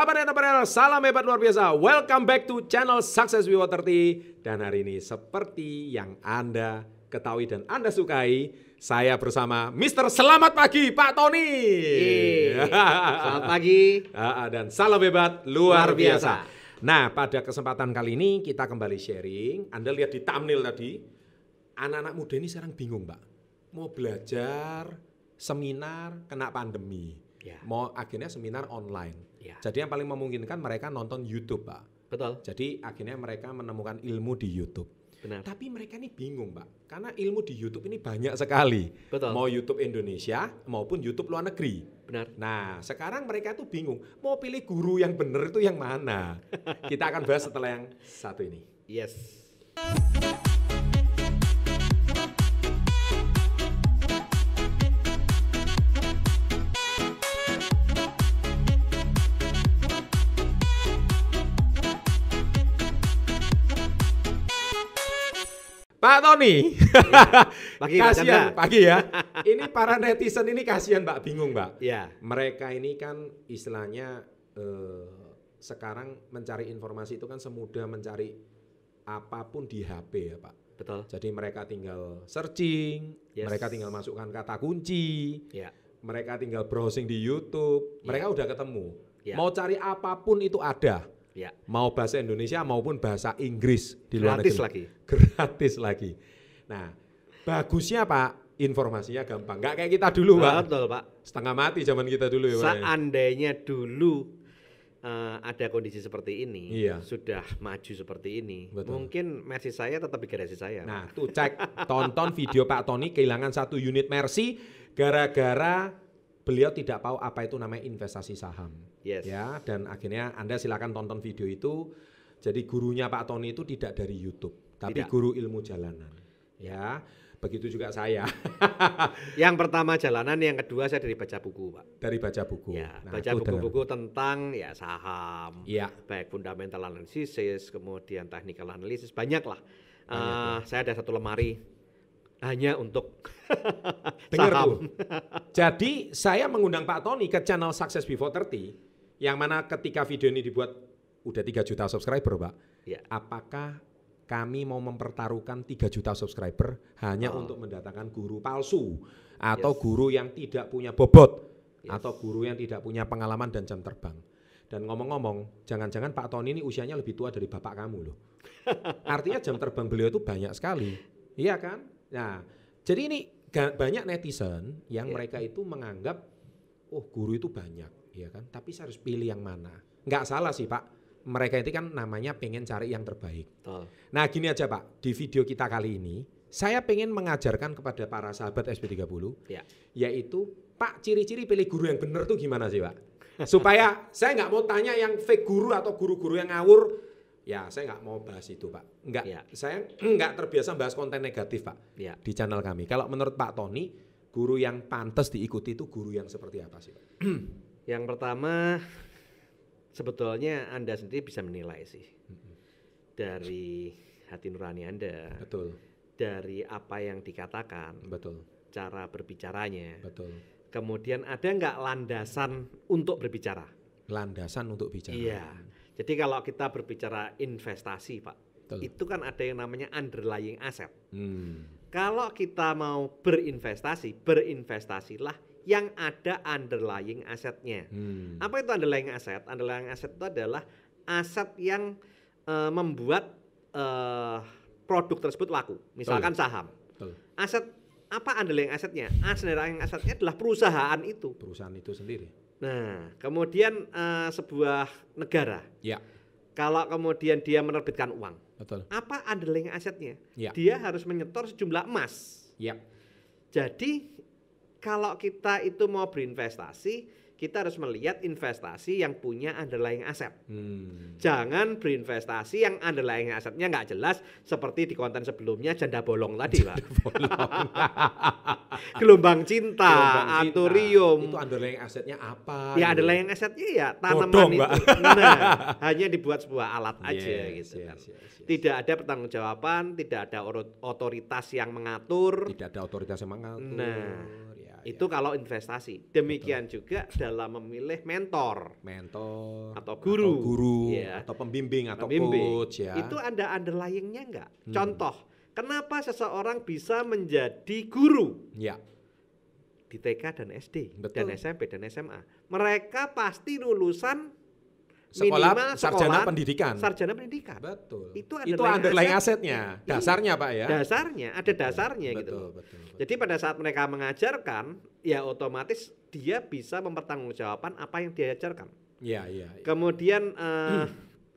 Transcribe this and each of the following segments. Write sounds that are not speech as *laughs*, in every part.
sahabat entrepreneur, salam hebat luar biasa. Welcome back to channel Success Vivo 30. Dan hari ini seperti yang Anda ketahui dan Anda sukai, saya bersama Mr. Selamat Pagi Pak Tony. Selamat pagi. *laughs* Ah, Dan salam hebat luar Luar biasa. biasa. Nah, pada kesempatan kali ini kita kembali sharing. Anda lihat di thumbnail tadi, anak-anak muda ini sekarang bingung, Pak. Mau belajar seminar kena pandemi. Ya. Mau akhirnya seminar online. Ya. Jadi yang paling memungkinkan mereka nonton YouTube, Pak. Betul. Jadi akhirnya mereka menemukan ilmu di YouTube. Benar. Tapi mereka ini bingung, Pak. Karena ilmu di YouTube ini banyak sekali. Betul. Mau YouTube Indonesia maupun YouTube luar negeri. Benar. Nah, sekarang mereka tuh bingung, mau pilih guru yang benar itu yang mana? *laughs* Kita akan bahas setelah yang satu ini. Yes. Pak Tony, *laughs* Pagi, Pak kasihan pagi ya. *laughs* Ini para netizen ini kasihan Pak, bingung Pak. Ya. Mereka ini kan istilahnya eh, sekarang mencari informasi itu kan semudah mencari apa pun di HP ya Pak. Betul. Jadi mereka tinggal searching, Yes. mereka tinggal masukkan kata kunci, Ya. mereka tinggal browsing di YouTube, mereka udah ketemu. Ya. Mau cari apa pun itu ada. Ya. Mau bahasa Indonesia maupun bahasa Inggris di luar Gratis negeri. lagi. *laughs* Gratis lagi. Nah, bagusnya Pak, informasinya gampang. Nggak kayak kita dulu, Pak. Betul, Pak. Setengah mati zaman kita dulu ya, Pak. ya. Seandainya dulu eh, ada kondisi seperti ini, Iya. sudah maju seperti ini, Betul. mungkin Mercy saya tetap di garasi saya. Nah, tuh cek tonton video Pak Tony kehilangan satu unit Mercy gara-gara beliau tidak tahu apa itu namanya investasi saham. Yes. Ya, dan akhirnya Anda silakan tonton video itu. Jadi gurunya Pak Tony itu tidak dari YouTube, tapi Tidak. guru ilmu jalanan. Ya, begitu juga saya *laughs* Yang pertama jalanan, yang kedua saya dari baca buku, Pak. dari baca buku. Ya, Nah, baca buku-buku tentang ya saham, Iya. baik fundamental analysis, kemudian technical analysis, banyak lah. Banyak, Eh, saya ada satu lemari hanya untuk *laughs* Dengar saham. tuh. Jadi saya mengundang Pak Tony ke channel Success Before 30 yang mana ketika video ini dibuat udah 3 juta subscriber, Pak. Ya. Apakah kami mau mempertaruhkan 3 juta subscriber hanya Oh. untuk mendatangkan guru palsu atau Yes. guru yang tidak punya bobot Yes. atau guru yang tidak punya pengalaman dan jam terbang. Dan ngomong-ngomong, jangan-jangan Pak Tony ini usianya lebih tua dari bapak kamu loh. *laughs* Artinya jam terbang beliau itu banyak sekali. Iya kan? Nah, jadi ini banyak netizen yang Iya. mereka itu menganggap oh guru itu banyak, iya kan? Tapi saya harus pilih yang mana. Nggak salah sih, Pak. Mereka itu kan namanya pengen cari yang terbaik. Betul. Nah, gini aja, Pak. Di video kita kali ini, saya pengen mengajarkan kepada para sahabat SP30 Ya. yaitu Pak ciri-ciri pilih guru yang benar tuh gimana sih Pak? *laughs* Supaya saya nggak mau tanya yang fake guru atau guru-guru yang ngawur, ya saya nggak mau bahas itu Pak. Nggak, Ya. saya *clears throat* nggak terbiasa bahas konten negatif Pak Ya. di channel kami. Kalau menurut Pak Tony, guru yang pantas diikuti itu guru yang seperti apa sih Pak? *clears throat* Yang pertama sebetulnya Anda sendiri bisa menilai sih dari hati nurani Anda, Betul, dari apa yang dikatakan, betul, cara berbicaranya. betul. Kemudian ada nggak landasan untuk berbicara? Landasan untuk bicara. Iya. Jadi kalau kita berbicara investasi, Pak, Betul. itu kan ada yang namanya underlying asset. Hmm, Kalau kita mau berinvestasi, berinvestasilah yang ada underlying asetnya. hmm. Apa itu underlying asset? Underlying asset itu adalah aset yang eh, membuat eh, produk tersebut laku. Misalkan saham. Betul. Aset apa underlying asetnya? Underlying asetnya adalah perusahaan itu. Perusahaan itu sendiri. Nah, kemudian eh, sebuah negara, Ya, kalau kemudian dia menerbitkan uang, betul. apa underlying asetnya? Ya. Dia harus menyetor sejumlah emas. Ya, Jadi kalau kita itu mau berinvestasi, kita harus melihat investasi yang punya underlying aset. hmm. Jangan berinvestasi yang underlying asetnya nggak jelas seperti di konten sebelumnya janda bolong tadi, Pak. *laughs* Gelombang cinta, Gelombang cinta. anturium. Itu underlying asetnya apa? Ya gitu. underlying asetnya ya tanaman Bodong, itu. *laughs* Mbak. Nah, hanya dibuat sebuah alat aja Yes, gitu yes, kan. yes, yes. Tidak ada pertanggungjawaban, tidak ada otoritas yang mengatur. Tidak ada otoritas yang mengatur. Nah, ya. Itu kalau investasi. Demikian juga dalam memilih mentor mentor atau guru. guru Iya. atau pembimbing atau Pembimbing. coach ya. Itu ada underlyingnya enggak? Hmm. Contoh, kenapa seseorang bisa menjadi guru ya, di TK dan SD Betul. dan SMP dan SMA? Mereka pasti lulusan sekolah minimal sarjana sekolah pendidikan. sarjana pendidikan. Betul. Itu itu underlying underlying aset. asetnya, Iya. dasarnya Pak ya. Dasarnya ada dasarnya betul, gitu. Betul, betul. betul. Jadi pada saat mereka mengajarkan, ya otomatis dia bisa mempertanggungjawabkan apa yang dia ajarkan. Iya, iya. iya. Kemudian eh,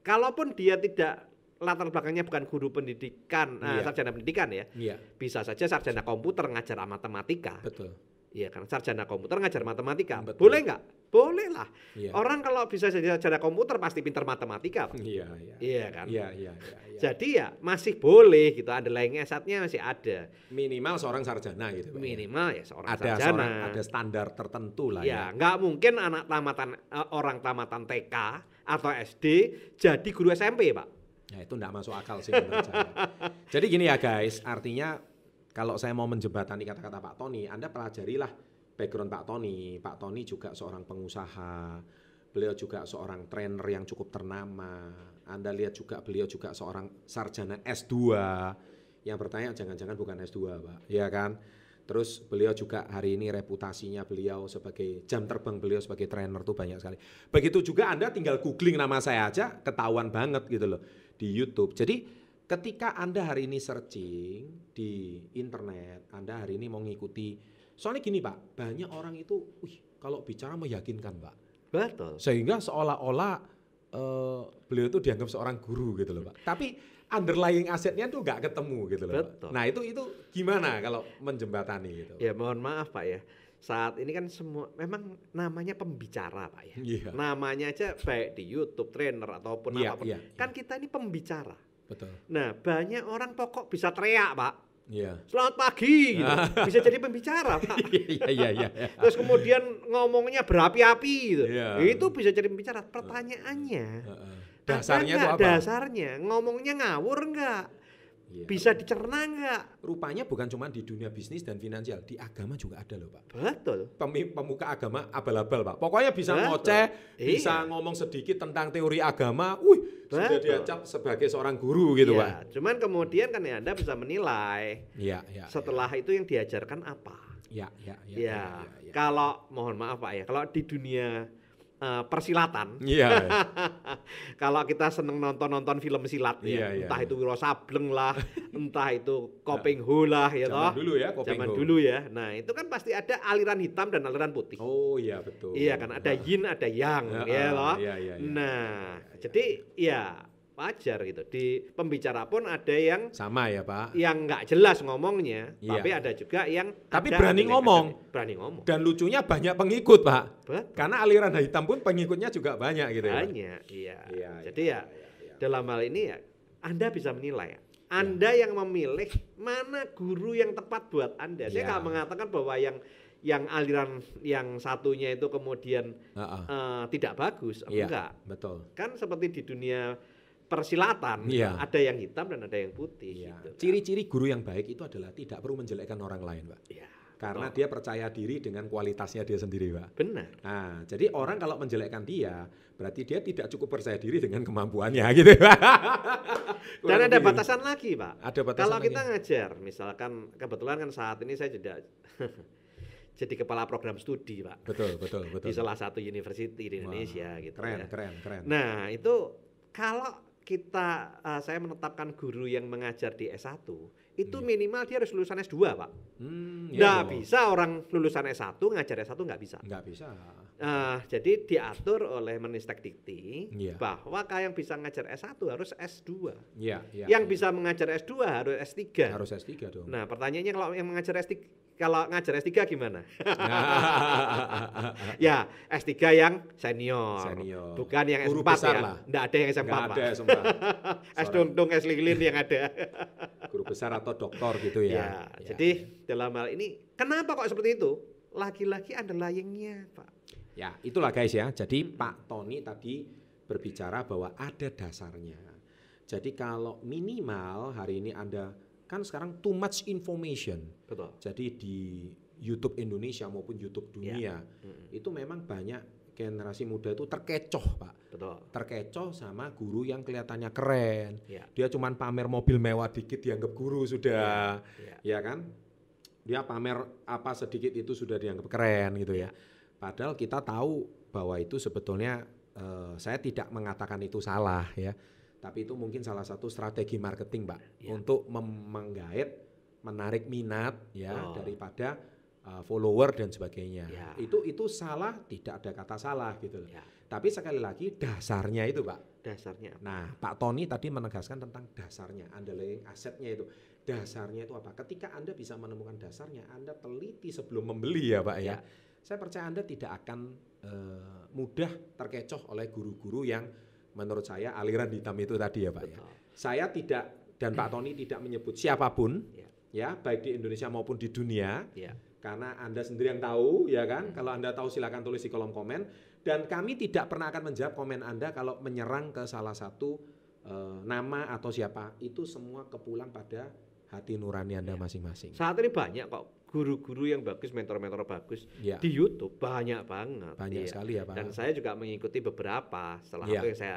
kalaupun dia tidak latar belakangnya bukan guru pendidikan, eh, Iya. sarjana pendidikan ya, Iya, bisa saja sarjana komputer ngajar matematika. betul. Iya kan, sarjana komputer ngajar matematika. Betul. Boleh nggak? Boleh lah. Iya. Orang kalau bisa jadi sarjana komputer pasti pintar matematika. Pak. Iya, iya. Iya kan? Iya, iya, iya. iya. Jadi ya masih boleh gitu, underlying asetnya masih ada. minimal seorang sarjana gitu Pak. ya. Minimal ya seorang Ada sarjana. seorang ada standar tertentu lah ya. Ya, nggak mungkin anak tamatan eh, orang tamatan TK atau SD jadi guru SMP, Pak. Ya itu enggak masuk akal sih menurut saya. *laughs* Jadi gini ya guys, artinya kalau saya mau menjembatani kata-kata Pak Tony, Anda pelajarilah background Pak Tony. Pak Tony juga seorang pengusaha, beliau juga seorang trainer yang cukup ternama. Anda lihat juga beliau juga seorang sarjana S2 yang bertanya jangan-jangan bukan S2 Pak, ya kan? Terus beliau juga hari ini reputasinya beliau sebagai jam terbang beliau sebagai trainer tuh banyak sekali. Begitu juga Anda tinggal googling nama saya aja ketahuan banget gitu loh di YouTube. Jadi ketika Anda hari ini searching di internet, Anda hari ini mau ngikuti soalnya gini Pak, banyak orang itu wih kalau bicara meyakinkan Pak. Betul. Sehingga seolah-olah eh, beliau itu dianggap seorang guru gitu loh Pak. Tapi underlying asetnya tuh nggak ketemu gitu loh. Pak. Betul. Nah itu itu gimana kalau menjembatani gitu? Ya mohon maaf Pak ya. Saat ini kan semua memang namanya pembicara Pak ya. Iya. Namanya aja baik di YouTube trainer ataupun Iya, apa pun. iya, Kan kita ini pembicara. Betul. Nah, banyak orang pokok bisa teriak, Pak. Iya. Selamat pagi gitu. Bisa jadi pembicara, Pak. *laughs* Iya iya iya. iya. Terus kemudian ngomongnya berapi-api gitu. Iya. Itu bisa jadi pembicara. Pertanyaannya, Heeh. ada Dasarnya itu apa? Dasarnya ngomongnya ngawur nggak? Iya. Bisa dicerna nggak? Rupanya bukan cuma di dunia bisnis dan finansial, di agama juga ada loh Pak. Betul. Pemi- Pemuka agama abal-abal Pak. Pokoknya bisa Betul. ngoceh, bisa Iya. ngomong sedikit tentang teori agama, wih sudah Betul. diacap sebagai seorang guru gitu Iya, Pak. Cuman kemudian kan ya Anda bisa menilai Iya iya. setelah itu yang diajarkan apa. Iya iya iya. Ya, kalau mohon maaf Pak ya, kalau di dunia eh, persilatan, Iya. *laughs* kalau kita seneng nonton-nonton film silat Iya, ya, iya, entah iya. itu Wiro Sableng lah, *laughs* entah itu Kopeng Ho lah ya Zaman toh. dulu ya, Kopeng Zaman Ho. dulu ya. Nah, itu kan pasti ada aliran hitam dan aliran putih. Oh iya betul. Iya kan ada yin ada yang Ya, loh. iya, iya, iya. Nah, jadi ya wajar gitu. Di pembicara pun ada yang Sama ya Pak. yang nggak jelas ngomongnya, Iya. tapi ada juga yang Tapi ada berani underlying ngomong. asetnya. Berani ngomong. Dan lucunya banyak pengikut Pak. Betul. Karena aliran hitam pun pengikutnya juga banyak gitu ya. Banyak, iya. Iya, Jadi iya, ya iya, iya. dalam hal ini ya Anda bisa menilai. ya. Anda yang memilih mana guru yang tepat buat Anda. Saya Iya. nggak mengatakan bahwa yang yang aliran yang satunya itu kemudian Heeh. eh, tidak bagus, Iya. enggak. Betul. Kan seperti di dunia persilatan, Iya. ada yang hitam dan ada yang putih. Iya. gitu. Ciri-ciri guru yang baik itu adalah tidak perlu menjelekkan orang lain, Pak. Iya, Karena betul. dia percaya diri dengan kualitasnya dia sendiri, Pak. benar. Nah, jadi orang kalau menjelekkan dia, berarti dia tidak cukup percaya diri dengan kemampuannya *laughs* gitu. Pak. Dan ada lebih. batasan lagi, Pak. Ada batasan Kalau lagi. kita ngajar, misalkan kebetulan kan saat ini saya juga *laughs* jadi kepala program studi, Pak. Betul, betul, betul. Di salah satu university di Wah, Indonesia gitu Keren, ya. keren, keren. Nah, itu kalau kita eh, saya menetapkan guru yang mengajar di S1, itu Iya. minimal dia harus lulusan S2, Pak. Hmm, Nggak iya. bisa orang lulusan S1 ngajar S1 nggak bisa. Nggak bisa. Nah, jadi diatur oleh Menistek Dikti Iya. bahwa kayak yang bisa ngajar S1 harus S2. Iya, iya. yang iya. bisa mengajar S2 harus S3. harus S3 dong. Nah, pertanyaannya kalau yang mengajar S3 kalau ngajar S3 gimana? *laughs* ya, S3 yang senior. Senior. Bukan yang Guru S4 besar ya. lah. Nggak ada yang S4, Nggak ada S4. S *laughs* dungdung, S lilin yang ada. *laughs* Guru besar atau doktor gitu ya, ya. Ya. jadi dalam hal ini kenapa kok seperti itu? Lagi-lagi underlying-nya, Pak. Ya, itulah guys ya. Jadi Pak Tony tadi berbicara bahwa ada dasarnya. Jadi kalau minimal hari ini Anda kan sekarang too much information. Betul. Jadi di YouTube Indonesia maupun YouTube dunia Mm-mm. itu memang banyak generasi muda itu terkecoh pak Betul. terkecoh sama guru yang kelihatannya keren Ya. dia cuman pamer mobil mewah dikit dianggap guru sudah Ya. ya kan dia pamer apa sedikit itu sudah dianggap keren gitu ya padahal kita tahu bahwa itu sebetulnya eh, saya tidak mengatakan itu salah ya tapi itu mungkin salah satu strategi marketing pak Ya. untuk menggait menarik minat ya Oh. daripada eh, follower dan sebagainya Ya. itu itu salah tidak ada kata salah gitu loh Ya. tapi sekali lagi dasarnya itu pak Dasarnya apa? Nah, Pak Tony tadi menegaskan tentang dasarnya, underlying asetnya itu. Dasarnya itu apa? Ketika Anda bisa menemukan dasarnya, Anda teliti sebelum membeli ya Pak ya. Ya. Saya percaya Anda tidak akan eh, mudah terkecoh oleh guru-guru yang menurut saya aliran hitam itu tadi ya Pak ya. Saya tidak dan Pak Tony tidak menyebut siapa pun Ya. ya, baik di Indonesia maupun di dunia Ya. karena Anda sendiri yang tahu ya kan. Kalau Anda tahu silakan tulis di kolom komen dan kami tidak pernah akan menjawab komen Anda kalau menyerang ke salah satu eh, nama atau siapa. Itu semua kepulang pada hati nurani Anda Ya. masing-masing. Saat ini banyak kok guru-guru yang bagus, mentor-mentor bagus Ya, di YouTube banyak banget. banyak Iya. sekali ya Pak. Dan saya juga mengikuti beberapa. Salah Iya. satu yang saya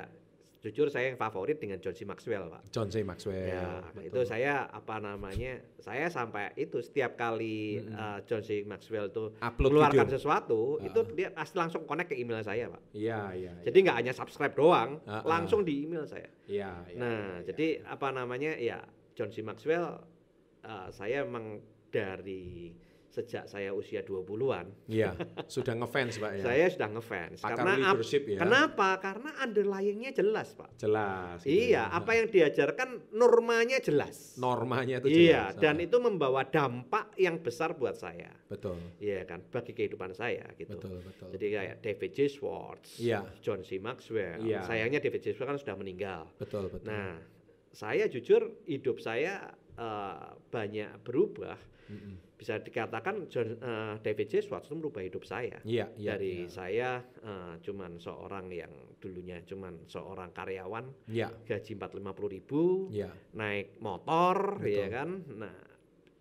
jujur saya yang favorit dengan John C. Maxwell, Pak. John C. Maxwell. Ya, betul. itu saya apa namanya? Saya sampai itu setiap kali Mm-mm. uh, John C. Maxwell itu upload mengeluarkan video. sesuatu, Ah. itu dia pasti langsung connect ke email saya, Pak. Iya, iya. Jadi nggak hanya subscribe doang, Ah, ah. langsung di email saya. Iya, iya, nah, iya, jadi apa namanya? Ya, John C. Maxwell uh, saya emang dari sejak saya usia 20-an, Iya, sudah ngefans Pak ya. *laughs* saya sudah ngefans. Pakar Karena leadership ya. kenapa? Karena underlying-nya jelas, Pak. Jelas. gitu Iya, ya. apa yang diajarkan normanya jelas. normanya itu Iya, jelas. dan Ah, itu membawa dampak yang besar buat saya. betul. Iya kan, bagi kehidupan saya gitu. Betul, betul. Jadi kayak David J. Schwartz, Iya. John C. Maxwell. Iya. Sayangnya David J. Schwartz kan sudah meninggal. betul, betul. Nah, saya jujur hidup saya eh, banyak berubah. Mm-mm. Bisa dikatakan John, eh, David J. Schwartz itu merubah hidup saya. Iya, iya. Dari iya. saya eh, cuman seorang yang dulunya cuman seorang karyawan Iya, gaji 450 ribu iya. naik motor Betul. ya kan nah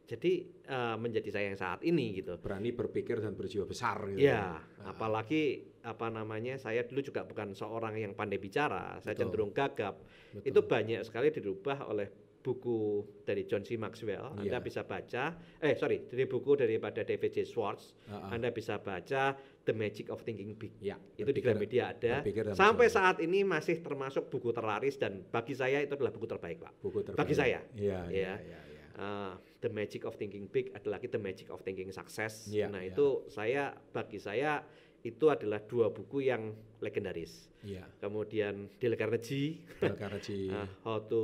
jadi eh, menjadi saya yang saat ini gitu Berani berpikir dan berjiwa besar gitu. ya Ah. apalagi apa namanya saya dulu juga bukan seorang yang pandai bicara saya Betul. cenderung gagap Betul. itu banyak sekali dirubah oleh buku dari John C. Maxwell Anda Iya. bisa baca eh sorry dari buku daripada David J. Schwartz ah. Anda bisa baca The Magic of Thinking Big Ya, itu di Gramedia ada sampai berjiwa. saat ini masih termasuk buku terlaris dan bagi saya itu adalah buku terbaik pak buku terbaik. bagi saya. Iya, iya, Ya. iya, iya. Uh, the Magic of Thinking Big adalah lagi The Magic of Thinking Success. Iya, nah iya. itu saya bagi saya itu adalah dua buku yang legendaris. Iya. Kemudian Dale Carnegie, Dale Carnegie. uh, *laughs* How to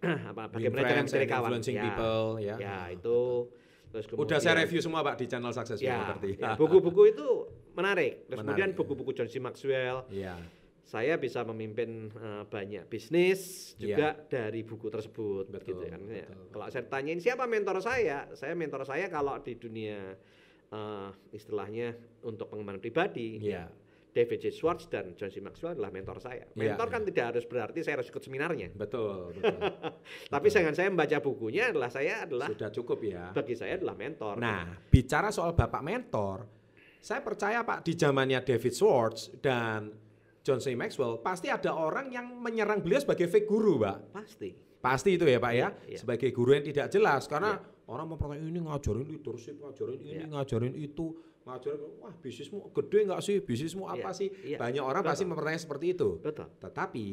*clears throat* apa bagaimana cara and kawan. influencing Ya, people, ya. ya itu. Terus Udah saya kemudian- review semua Pak di channel Success Ya, ya, *laughs* buku-buku itu menarik. Terus Menarik, kemudian buku-buku John C. Maxwell, Iya. Saya bisa memimpin uh, banyak bisnis juga dari buku tersebut Iya. Betul, gitu kan Ya, betul, kalau saya tanyain siapa mentor saya saya mentor saya kalau di dunia uh, istilahnya untuk pengembangan pribadi Iya. ya David J. Schwartz dan John C. Maxwell adalah mentor saya Iya, mentor kan iya. tidak harus berarti saya harus ikut seminarnya Betul, betul. *laughs* tapi dengan saya membaca bukunya adalah saya adalah Sudah cukup ya. bagi saya adalah mentor Nah, bicara soal Bapak mentor, saya percaya Pak di zamannya David Schwartz dan John C. Maxwell pasti ada orang yang menyerang beliau sebagai fake guru, Pak. pasti Pasti itu ya, Pak ya. Iya, iya. Sebagai guru yang tidak jelas karena orang mempertanyakan ini ngajarin leadership, ngajarin ini, Iya. ngajarin itu, ngajarin wah bisnismu gede nggak sih? Bisnismu apa Iya, sih? iya. Banyak orang Betul. pasti mempertanyakan seperti itu. betul Tetapi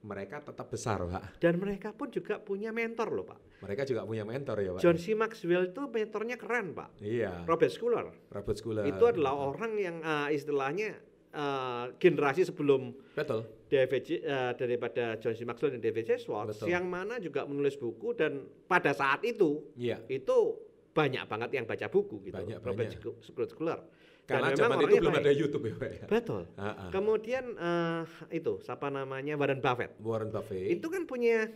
mereka tetap besar, Pak. dan mereka pun juga punya mentor loh pak Mereka juga punya mentor ya, Pak. John C. Maxwell itu mentornya keren pak Iya. Robert Schuller Robert Schuller. itu adalah orang yang uh, istilahnya uh, generasi sebelum Betul. J- uh, daripada John C. Maxwell dan David J. Schwartz Betul. yang mana juga menulis buku dan pada saat itu Iya. itu banyak banget yang baca buku gitu Banyak, Robert Robert Schuller Karena memang zaman itu belum baik. ada YouTube ya, Pak. ya? betul Ah, ah. kemudian uh, itu siapa namanya Warren Buffett Warren Buffett. itu kan punya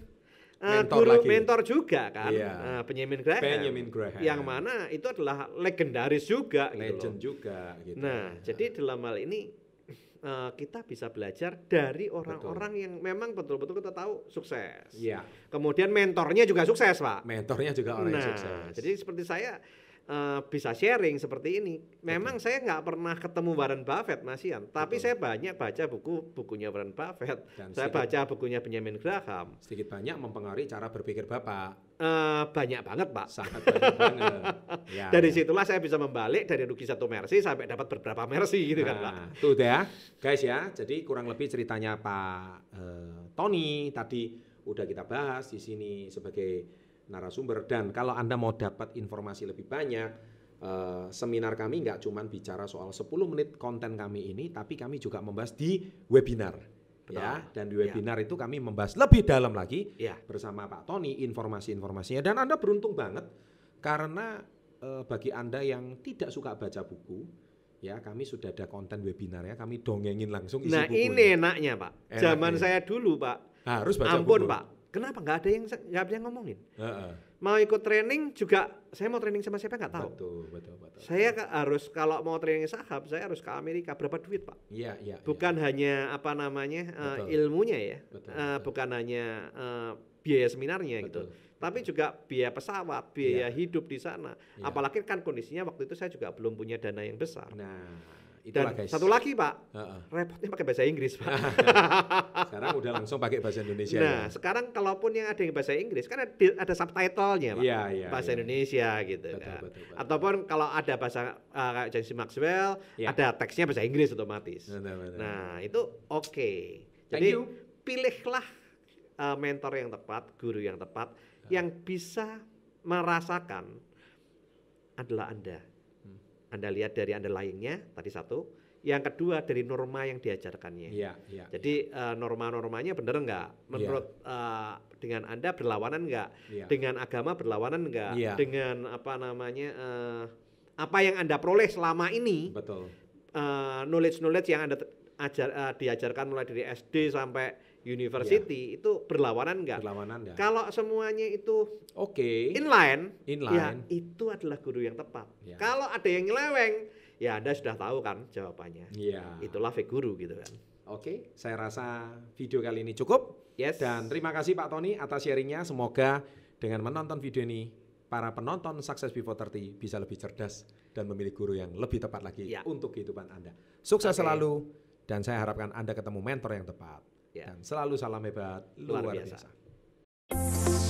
uh, Mentor guru lagi. mentor juga kan Iya. uh, Benjamin Graham Benjamin Graham. yang mana itu adalah legendaris juga gitu loh. legend juga gitu. Nah, jadi dalam hal ini eh, kita bisa belajar dari orang-orang yang memang betul-betul kita tahu sukses. Iya, Kemudian mentornya juga sukses, Pak. mentornya juga orang nah, yang sukses. jadi seperti saya eh, bisa sharing seperti ini. Memang saya nggak pernah ketemu Warren Buffett, Mas Ian, tapi Betul. saya banyak baca buku bukunya Warren Buffett. Dan saya sedikit- baca bukunya Benjamin Graham. sedikit banyak mempengaruhi cara berpikir Bapak. Eh, banyak banget, Pak. Sangat banyak banget. *laughs* Ya, Dari ya. situlah saya bisa membalik dari rugi satu mercy sampai dapat beberapa mercy gitu kan, Pak. Nah, tuh deh ya, guys ya. Jadi kurang lebih ceritanya Pak eh, Tony tadi udah kita bahas di sini sebagai narasumber. Dan kalau anda mau dapat informasi lebih banyak, eh, seminar kami nggak cuma bicara soal 10 menit konten kami ini, tapi kami juga membahas di webinar. Betul. Ya, dan di Ya. webinar itu kami membahas lebih dalam lagi Ya. bersama Pak Tony informasi-informasinya dan Anda beruntung banget karena eh, bagi Anda yang tidak suka baca buku ya kami sudah ada konten webinar ya kami dongengin langsung isi Nah, bukunya. ini enaknya, Pak. Enak Zaman ya. saya dulu, Pak. harus baca Ampun, buku. Pak. Kenapa nggak ada yang nggak ada yang ngomongin? Heeh. Mau ikut training juga saya mau training sama siapa nggak tahu. Betul, betul, betul. Saya ka- harus kalau mau training saham, saya harus ke Amerika. Berapa duit, Pak? Iya, iya. iya. Bukan hanya apa namanya Betul. ilmunya ya, Betul, betul. bukan hanya eh, biaya seminarnya gitu, Betul. tapi juga biaya pesawat, biaya hidup di sana. Iya. Apalagi kan kondisinya waktu itu saya juga belum punya dana yang besar. Nah, itulah Dan guys. satu lagi, Pak, Heeh. repotnya pakai bahasa Inggris, Pak. *laughs* Sekarang udah langsung pakai bahasa Indonesia nah, ya. sekarang kalaupun yang ada yang bahasa Inggris kan ada, ada subtitlenya, Pak. Iya, iya. bahasa iya. Indonesia gitu Betul, kan. betul, betul. Ataupun kalau ada bahasa uh, kayak James Maxwell, Iya. ada teksnya bahasa Inggris otomatis. Betul, betul. Nah, itu oke. Thank Jadi you. pilihlah uh, mentor yang tepat, guru yang tepat Ya. yang bisa merasakan adalah Anda. Anda lihat dari underlying-nya tadi satu, yang kedua dari norma yang diajarkannya. Iya, iya. Jadi uh, norma-normanya benar nggak? Menurut uh, dengan anda berlawanan nggak? Iya. Dengan agama berlawanan nggak? Iya. Dengan apa namanya? uh, apa yang anda peroleh selama ini? betul. knowledge knowledge yang anda ajar, uh, diajarkan mulai dari SD sampai university itu berlawanan nggak? Berlawanan enggak? Kalau semuanya itu Oke. inline, Inline. ya itu adalah guru yang tepat. Ya. Kalau ada yang nyeleweng, ya anda sudah tahu kan jawabannya. Iya. Itulah fake guru gitu kan. Oke, saya rasa video kali ini cukup. Yes. Dan terima kasih Pak Tony atas sharingnya. Semoga dengan menonton video ini, para penonton Success Before 30 bisa lebih cerdas dan memilih guru yang lebih tepat lagi Ya. untuk kehidupan Anda. Sukses Oke. selalu dan saya harapkan Anda ketemu mentor yang tepat. Ya. Dan selalu salam hebat, Luar luar, biasa. biasa.